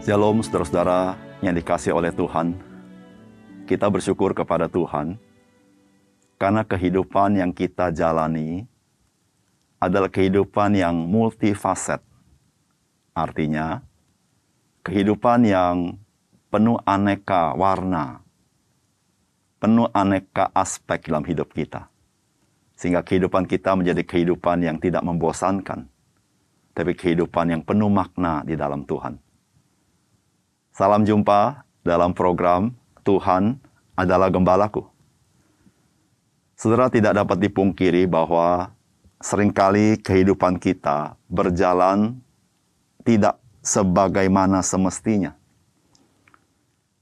Shalom saudara-saudara yang dikasih oleh Tuhan. Kita bersyukur kepada Tuhan karena kehidupan yang kita jalani adalah kehidupan yang multifaset. Artinya, kehidupan yang penuh aneka warna, penuh aneka aspek dalam hidup kita. Sehingga kehidupan kita menjadi kehidupan yang tidak membosankan, tapi kehidupan yang penuh makna di dalam Tuhan. Salam jumpa dalam program Tuhan adalah Gembalaku. Saudara tidak dapat dipungkiri bahwa sering kali kehidupan kita berjalan tidak sebagaimana semestinya.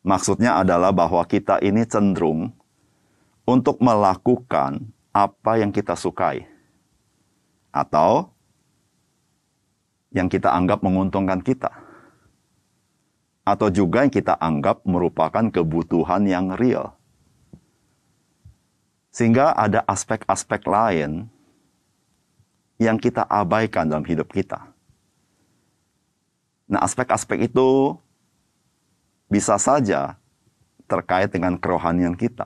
Maksudnya adalah bahwa kita ini cenderung untuk melakukan apa yang kita sukai atau yang kita anggap menguntungkan kita atau juga yang kita anggap merupakan kebutuhan yang real. Sehingga ada aspek-aspek lain yang kita abaikan dalam hidup kita. Nah, aspek-aspek itu bisa saja terkait dengan kerohanian kita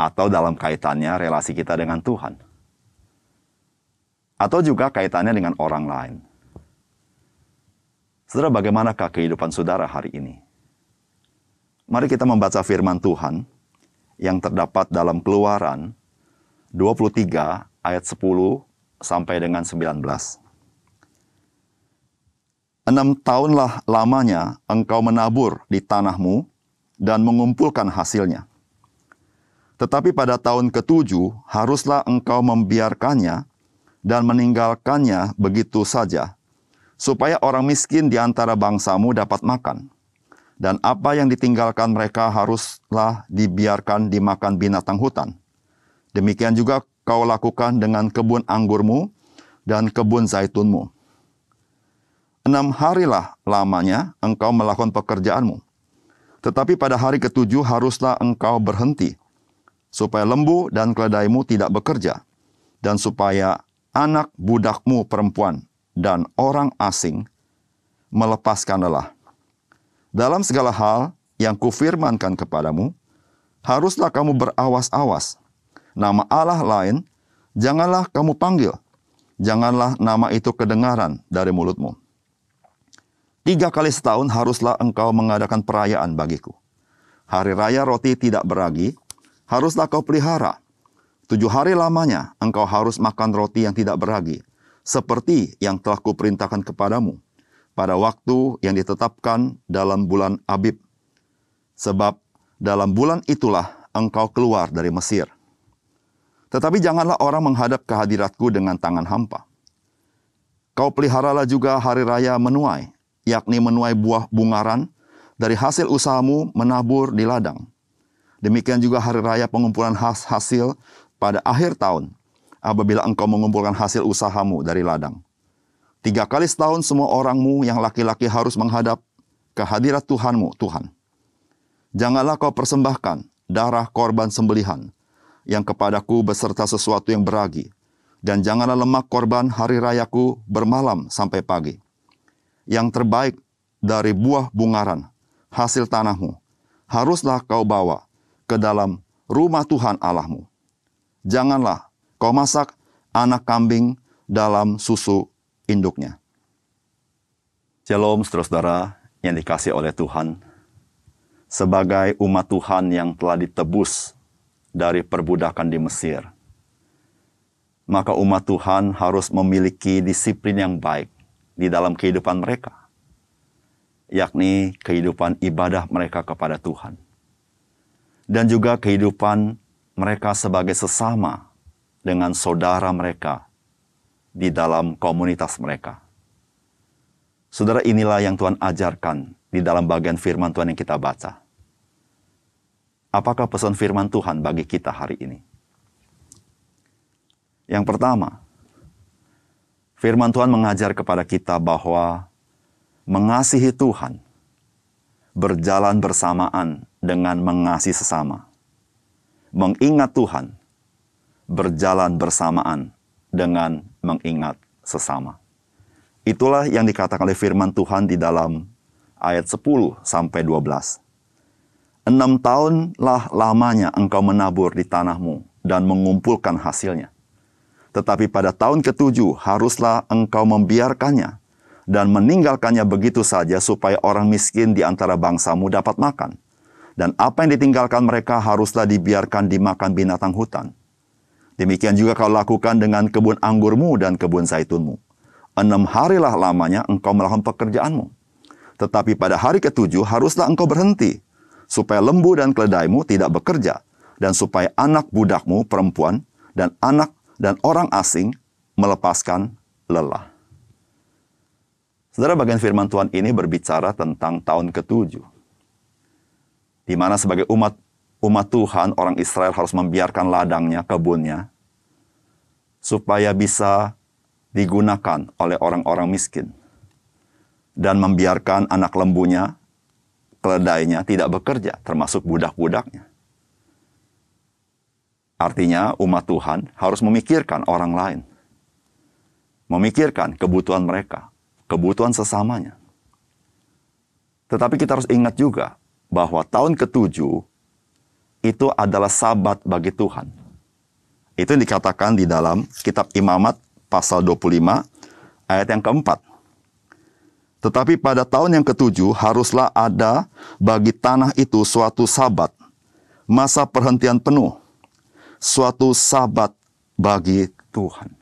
atau dalam kaitannya relasi kita dengan Tuhan. Atau juga kaitannya dengan orang lain. Saudara, bagaimanakah kehidupan saudara hari ini? Mari kita membaca firman Tuhan yang terdapat dalam Keluaran 23 ayat 10 sampai dengan 19. Enam tahunlah lamanya engkau menabur di tanahmu dan mengumpulkan hasilnya. Tetapi pada tahun ketujuh haruslah engkau membiarkannya dan meninggalkannya begitu saja, supaya orang miskin di antara bangsamu dapat makan. Dan apa yang ditinggalkan mereka haruslah dibiarkan dimakan binatang hutan. Demikian juga kau lakukan dengan kebun anggurmu dan kebun zaitunmu. Enam harilah lamanya engkau melakukan pekerjaanmu. Tetapi pada hari ketujuh haruslah engkau berhenti supaya lembu dan keledaimu tidak bekerja, dan supaya anak budakmu perempuan dan orang asing melepaskan lelah. Dalam segala hal yang kufirmankan kepadamu, haruslah kamu berawas-awas. Nama Allah lain, janganlah kamu panggil. Janganlah nama itu kedengaran dari mulutmu. Tiga kali setahun haruslah engkau mengadakan perayaan bagiku. Hari raya roti tidak beragi, haruslah kau pelihara. Tujuh hari lamanya engkau harus makan roti yang tidak beragi, seperti yang telah kuperintahkan kepadamu pada waktu yang ditetapkan dalam bulan Abib. Sebab dalam bulan itulah engkau keluar dari Mesir. Tetapi janganlah orang menghadap kehadiratku dengan tangan hampa. Kau peliharalah juga hari raya menuai, yakni menuai buah bungaran dari hasil usahamu menabur di ladang Demikian juga hari raya pengumpulan hasil pada akhir tahun, apabila engkau mengumpulkan hasil usahamu dari ladang. Tiga kali setahun semua orangmu yang laki-laki harus menghadap kehadirat Tuhanmu, Tuhan. Janganlah kau persembahkan darah korban sembelihan yang kepadaku beserta sesuatu yang beragi, dan janganlah lemak korban hari rayaku bermalam sampai pagi. Yang terbaik dari buah bungaran, hasil tanahmu, haruslah kau bawa ke dalam rumah Tuhan Allahmu. Janganlah kau masak anak kambing dalam susu induknya. Shalom saudara-saudara yang dikasih oleh Tuhan. Sebagai umat Tuhan yang telah ditebus dari perbudakan di Mesir, maka umat Tuhan harus memiliki disiplin yang baik di dalam kehidupan mereka, yakni kehidupan ibadah mereka kepada Tuhan dan juga kehidupan mereka sebagai sesama dengan saudara mereka di dalam komunitas mereka. Saudara, inilah yang Tuhan ajarkan di dalam bagian firman Tuhan yang kita baca. Apakah pesan firman Tuhan bagi kita hari ini? Yang pertama, firman Tuhan mengajar kepada kita bahwa mengasihi Tuhan berjalan bersamaan dengan mengasihi sesama. Mengingat Tuhan, berjalan bersamaan dengan mengingat sesama. Itulah yang dikatakan oleh firman Tuhan di dalam ayat 10 sampai 12. Enam tahunlah lamanya engkau menabur di tanahmu dan mengumpulkan hasilnya. Tetapi pada tahun ketujuh haruslah engkau membiarkannya dan meninggalkannya begitu saja supaya orang miskin di antara bangsamu dapat makan. Dan apa yang ditinggalkan mereka haruslah dibiarkan dimakan binatang hutan. Demikian juga kau lakukan dengan kebun anggurmu dan kebun zaitunmu. Enam harilah lamanya engkau melakukan pekerjaanmu. Tetapi pada hari ketujuh haruslah engkau berhenti supaya lembu dan keledaimu tidak bekerja, dan supaya anak budakmu perempuan dan anak dan orang asing melepaskan lelah. Saudara bagian firman Tuhan ini berbicara tentang tahun ketujuh. Di mana sebagai umat umat Tuhan orang Israel harus membiarkan ladangnya, kebunnya supaya bisa digunakan oleh orang-orang miskin dan membiarkan anak lembunya keledainya tidak bekerja, termasuk budak-budaknya. Artinya umat Tuhan harus memikirkan orang lain. Memikirkan kebutuhan mereka, kebutuhan sesamanya. Tetapi kita harus ingat juga bahwa tahun ketujuh itu adalah sabat bagi Tuhan. Itu yang dikatakan di dalam kitab Imamat pasal 25 ayat yang keempat. Tetapi pada tahun yang ketujuh haruslah ada bagi tanah itu suatu sabat, masa perhentian penuh, suatu sabat bagi Tuhan.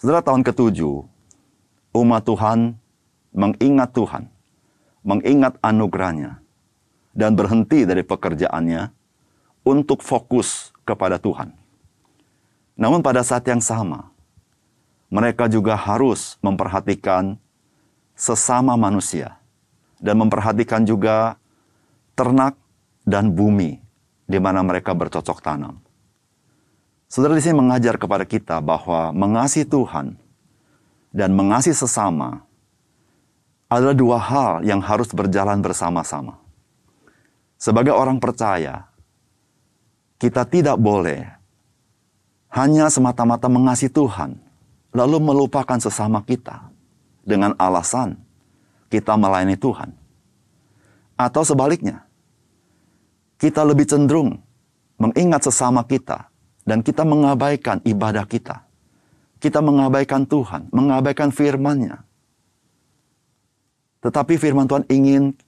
Setelah tahun ketujuh, umat Tuhan mengingat Tuhan, mengingat anugerahnya, dan berhenti dari pekerjaannya untuk fokus kepada Tuhan. Namun pada saat yang sama, mereka juga harus memperhatikan sesama manusia dan memperhatikan juga ternak dan bumi di mana mereka bercocok tanam. Saudara di sini mengajar kepada kita bahwa mengasihi Tuhan dan mengasihi sesama adalah dua hal yang harus berjalan bersama-sama. Sebagai orang percaya, kita tidak boleh hanya semata-mata mengasihi Tuhan, lalu melupakan sesama kita dengan alasan kita melayani Tuhan. Atau sebaliknya, kita lebih cenderung mengingat sesama kita dan kita mengabaikan ibadah kita. Kita mengabaikan Tuhan, mengabaikan firman-Nya. Tetapi firman Tuhan ingin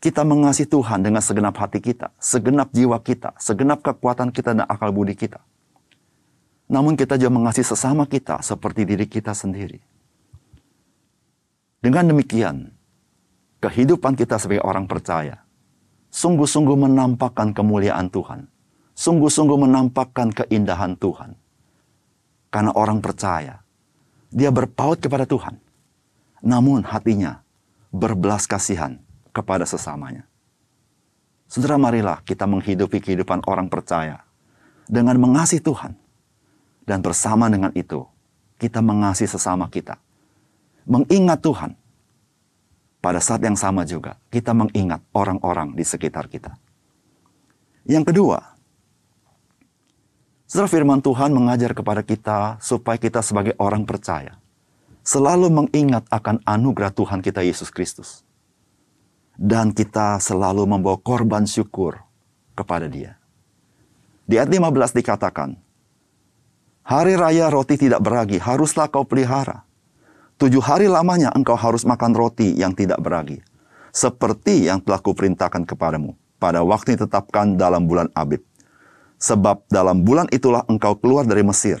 kita mengasihi Tuhan dengan segenap hati kita, segenap jiwa kita, segenap kekuatan kita dan akal budi kita. Namun kita juga mengasihi sesama kita seperti diri kita sendiri. Dengan demikian, kehidupan kita sebagai orang percaya sungguh-sungguh menampakkan kemuliaan Tuhan. Sungguh-sungguh menampakkan keindahan Tuhan. Karena orang percaya, dia berpaut kepada Tuhan. Namun hatinya berbelas kasihan kepada sesamanya. Saudara marilah kita menghidupi kehidupan orang percaya dengan mengasihi Tuhan dan bersama dengan itu, kita mengasihi sesama kita. Mengingat Tuhan. Pada saat yang sama juga, kita mengingat orang-orang di sekitar kita. Yang kedua, setelah firman Tuhan mengajar kepada kita supaya kita sebagai orang percaya selalu mengingat akan anugerah Tuhan kita Yesus Kristus. Dan kita selalu membawa korban syukur kepada dia. Di ayat 15 dikatakan, Hari raya roti tidak beragi, haruslah kau pelihara. Tujuh hari lamanya engkau harus makan roti yang tidak beragi. Seperti yang telah kuperintahkan kepadamu pada waktu ditetapkan dalam bulan Abib. Sebab dalam bulan itulah engkau keluar dari Mesir.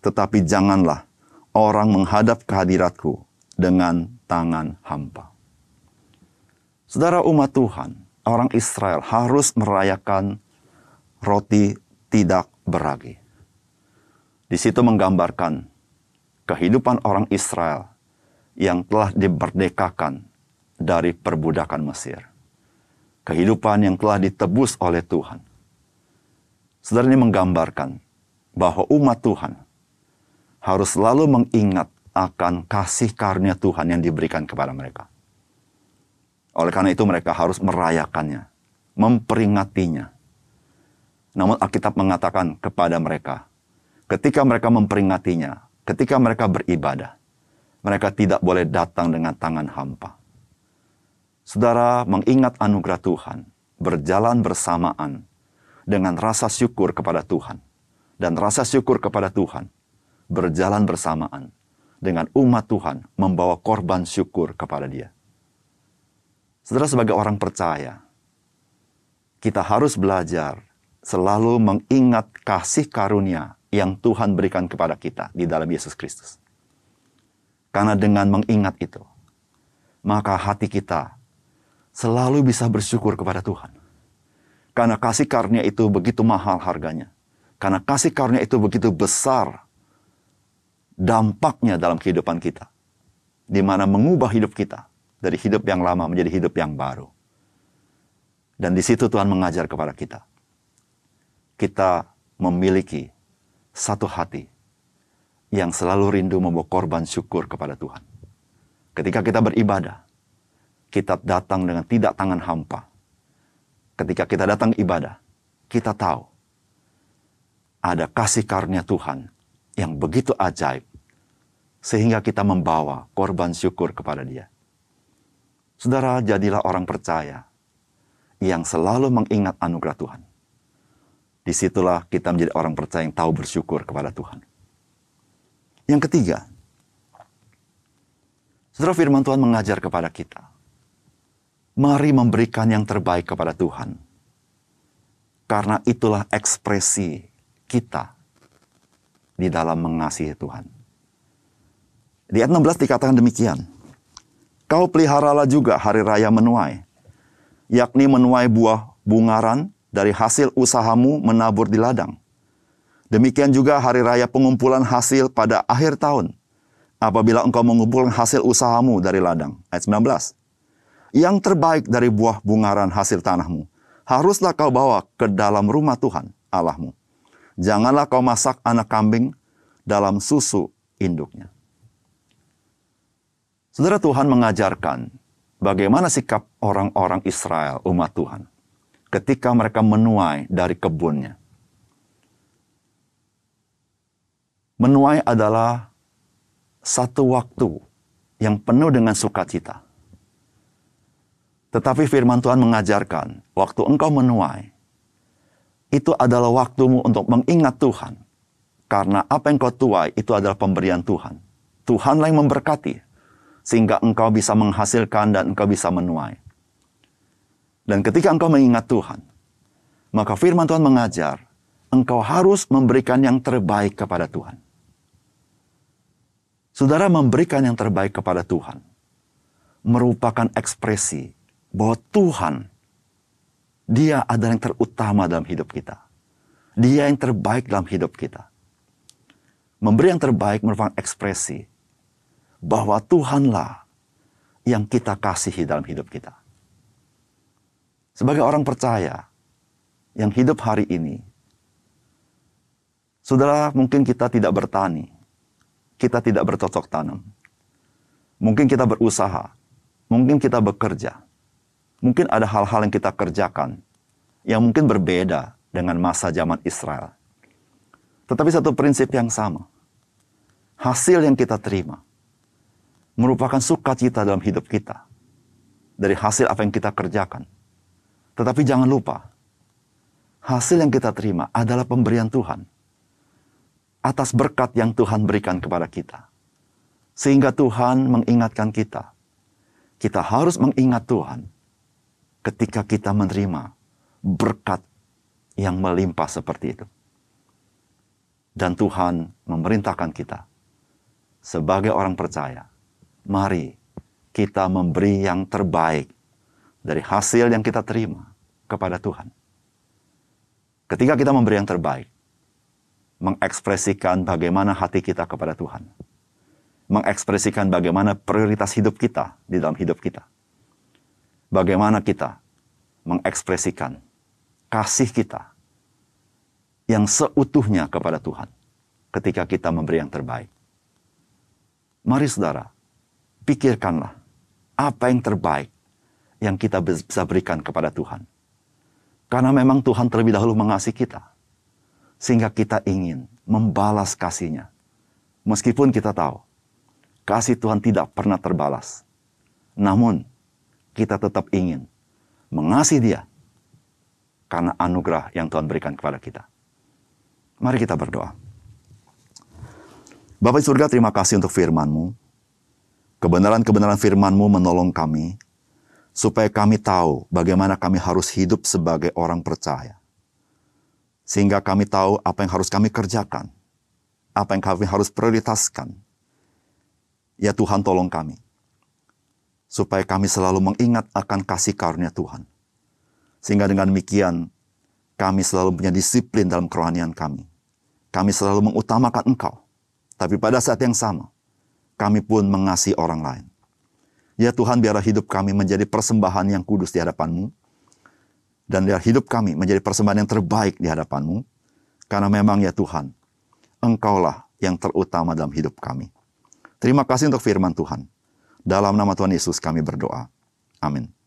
Tetapi janganlah orang menghadap kehadiratku dengan tangan hampa. Saudara umat Tuhan, orang Israel harus merayakan roti tidak beragi. Di situ menggambarkan kehidupan orang Israel yang telah diberdekakan dari perbudakan Mesir. Kehidupan yang telah ditebus oleh Tuhan. Saudara ini menggambarkan bahwa umat Tuhan harus selalu mengingat akan kasih karunia Tuhan yang diberikan kepada mereka. Oleh karena itu mereka harus merayakannya, memperingatinya. Namun Alkitab mengatakan kepada mereka, ketika mereka memperingatinya, ketika mereka beribadah, Mereka tidak boleh datang dengan tangan hampa. Saudara mengingat anugerah Tuhan, berjalan bersamaan dengan rasa syukur kepada Tuhan. Dan rasa syukur kepada Tuhan berjalan bersamaan dengan umat Tuhan membawa korban syukur kepada dia. Saudara sebagai orang percaya, kita harus belajar selalu mengingat kasih karunia yang Tuhan berikan kepada kita di dalam Yesus Kristus. Karena dengan mengingat itu, maka hati kita selalu bisa bersyukur kepada Tuhan. Karena kasih karunia itu begitu mahal harganya. Karena kasih karunia itu begitu besar dampaknya dalam kehidupan kita. Di mana mengubah hidup kita dari hidup yang lama menjadi hidup yang baru. Dan di situ Tuhan mengajar kepada kita. Kita memiliki satu hati yang selalu rindu membawa korban syukur kepada Tuhan. Ketika kita beribadah, kita datang dengan tidak tangan hampa. Ketika kita datang ibadah, kita tahu ada kasih karunia Tuhan yang begitu ajaib sehingga kita membawa korban syukur kepada Dia. Saudara, jadilah orang percaya yang selalu mengingat anugerah Tuhan. Di situlah kita menjadi orang percaya yang tahu bersyukur kepada Tuhan. Yang ketiga, saudara firman Tuhan mengajar kepada kita. Mari memberikan yang terbaik kepada Tuhan. Karena itulah ekspresi kita di dalam mengasihi Tuhan. Di ayat 16 dikatakan demikian. Kau peliharalah juga hari raya menuai, yakni menuai buah bungaran dari hasil usahamu menabur di ladang. Demikian juga hari raya pengumpulan hasil pada akhir tahun, apabila engkau mengumpulkan hasil usahamu dari ladang. Ayat 19. Yang terbaik dari buah bungaran hasil tanahmu, haruslah kau bawa ke dalam rumah Tuhan Allahmu. Janganlah kau masak anak kambing dalam susu induknya. Saudara Tuhan mengajarkan bagaimana sikap orang-orang Israel, umat Tuhan, ketika mereka menuai dari kebunnya. Menuai adalah satu waktu yang penuh dengan sukacita. Tetapi firman Tuhan mengajarkan, waktu engkau menuai, itu adalah waktumu untuk mengingat Tuhan. Karena apa yang kau tuai itu adalah pemberian Tuhan. Tuhanlah yang memberkati sehingga engkau bisa menghasilkan dan engkau bisa menuai. Dan ketika engkau mengingat Tuhan, maka firman Tuhan mengajar, engkau harus memberikan yang terbaik kepada Tuhan. Saudara memberikan yang terbaik kepada Tuhan merupakan ekspresi bahwa Tuhan dia adalah yang terutama dalam hidup kita. Dia yang terbaik dalam hidup kita. Memberi yang terbaik merupakan ekspresi bahwa Tuhanlah yang kita kasihi dalam hidup kita. Sebagai orang percaya yang hidup hari ini, saudara mungkin kita tidak bertani, kita tidak bercocok tanam, mungkin kita berusaha, mungkin kita bekerja, mungkin ada hal-hal yang kita kerjakan yang mungkin berbeda dengan masa zaman Israel. Tetapi satu prinsip yang sama, hasil yang kita terima merupakan sukacita dalam hidup kita. Dari hasil apa yang kita kerjakan. Tetapi jangan lupa, hasil yang kita terima adalah pemberian Tuhan. Atas berkat yang Tuhan berikan kepada kita. Sehingga Tuhan mengingatkan kita. Kita harus mengingat Tuhan ketika kita menerima berkat yang melimpah seperti itu. Dan Tuhan memerintahkan kita sebagai orang percaya mari kita memberi yang terbaik dari hasil yang kita terima kepada Tuhan. Ketika kita memberi yang terbaik, mengekspresikan bagaimana hati kita kepada Tuhan, mengekspresikan bagaimana prioritas hidup kita di dalam hidup kita, bagaimana kita mengekspresikan kasih kita yang seutuhnya kepada Tuhan ketika kita memberi yang terbaik. Mari saudara, pikirkanlah apa yang terbaik yang kita bisa berikan kepada Tuhan. Karena memang Tuhan terlebih dahulu mengasihi kita. Sehingga kita ingin membalas kasihnya. Meskipun kita tahu, kasih Tuhan tidak pernah terbalas. Namun, kita tetap ingin mengasihi dia karena anugerah yang Tuhan berikan kepada kita. Mari kita berdoa. Bapak surga, terima kasih untuk firman-Mu. Kebenaran-kebenaran firman-Mu menolong kami, supaya kami tahu bagaimana kami harus hidup sebagai orang percaya. Sehingga kami tahu apa yang harus kami kerjakan, apa yang kami harus prioritaskan. Ya Tuhan tolong kami, supaya kami selalu mengingat akan kasih karunia Tuhan. Sehingga dengan demikian, kami selalu punya disiplin dalam kerohanian kami. Kami selalu mengutamakan Engkau. Tapi pada saat yang sama, kami pun mengasihi orang lain. Ya Tuhan, biarlah hidup kami menjadi persembahan yang kudus di hadapan-Mu. Dan biar hidup kami menjadi persembahan yang terbaik di hadapan-Mu. Karena memang ya Tuhan, Engkaulah yang terutama dalam hidup kami. Terima kasih untuk firman Tuhan. Dalam nama Tuhan Yesus kami berdoa. Amin.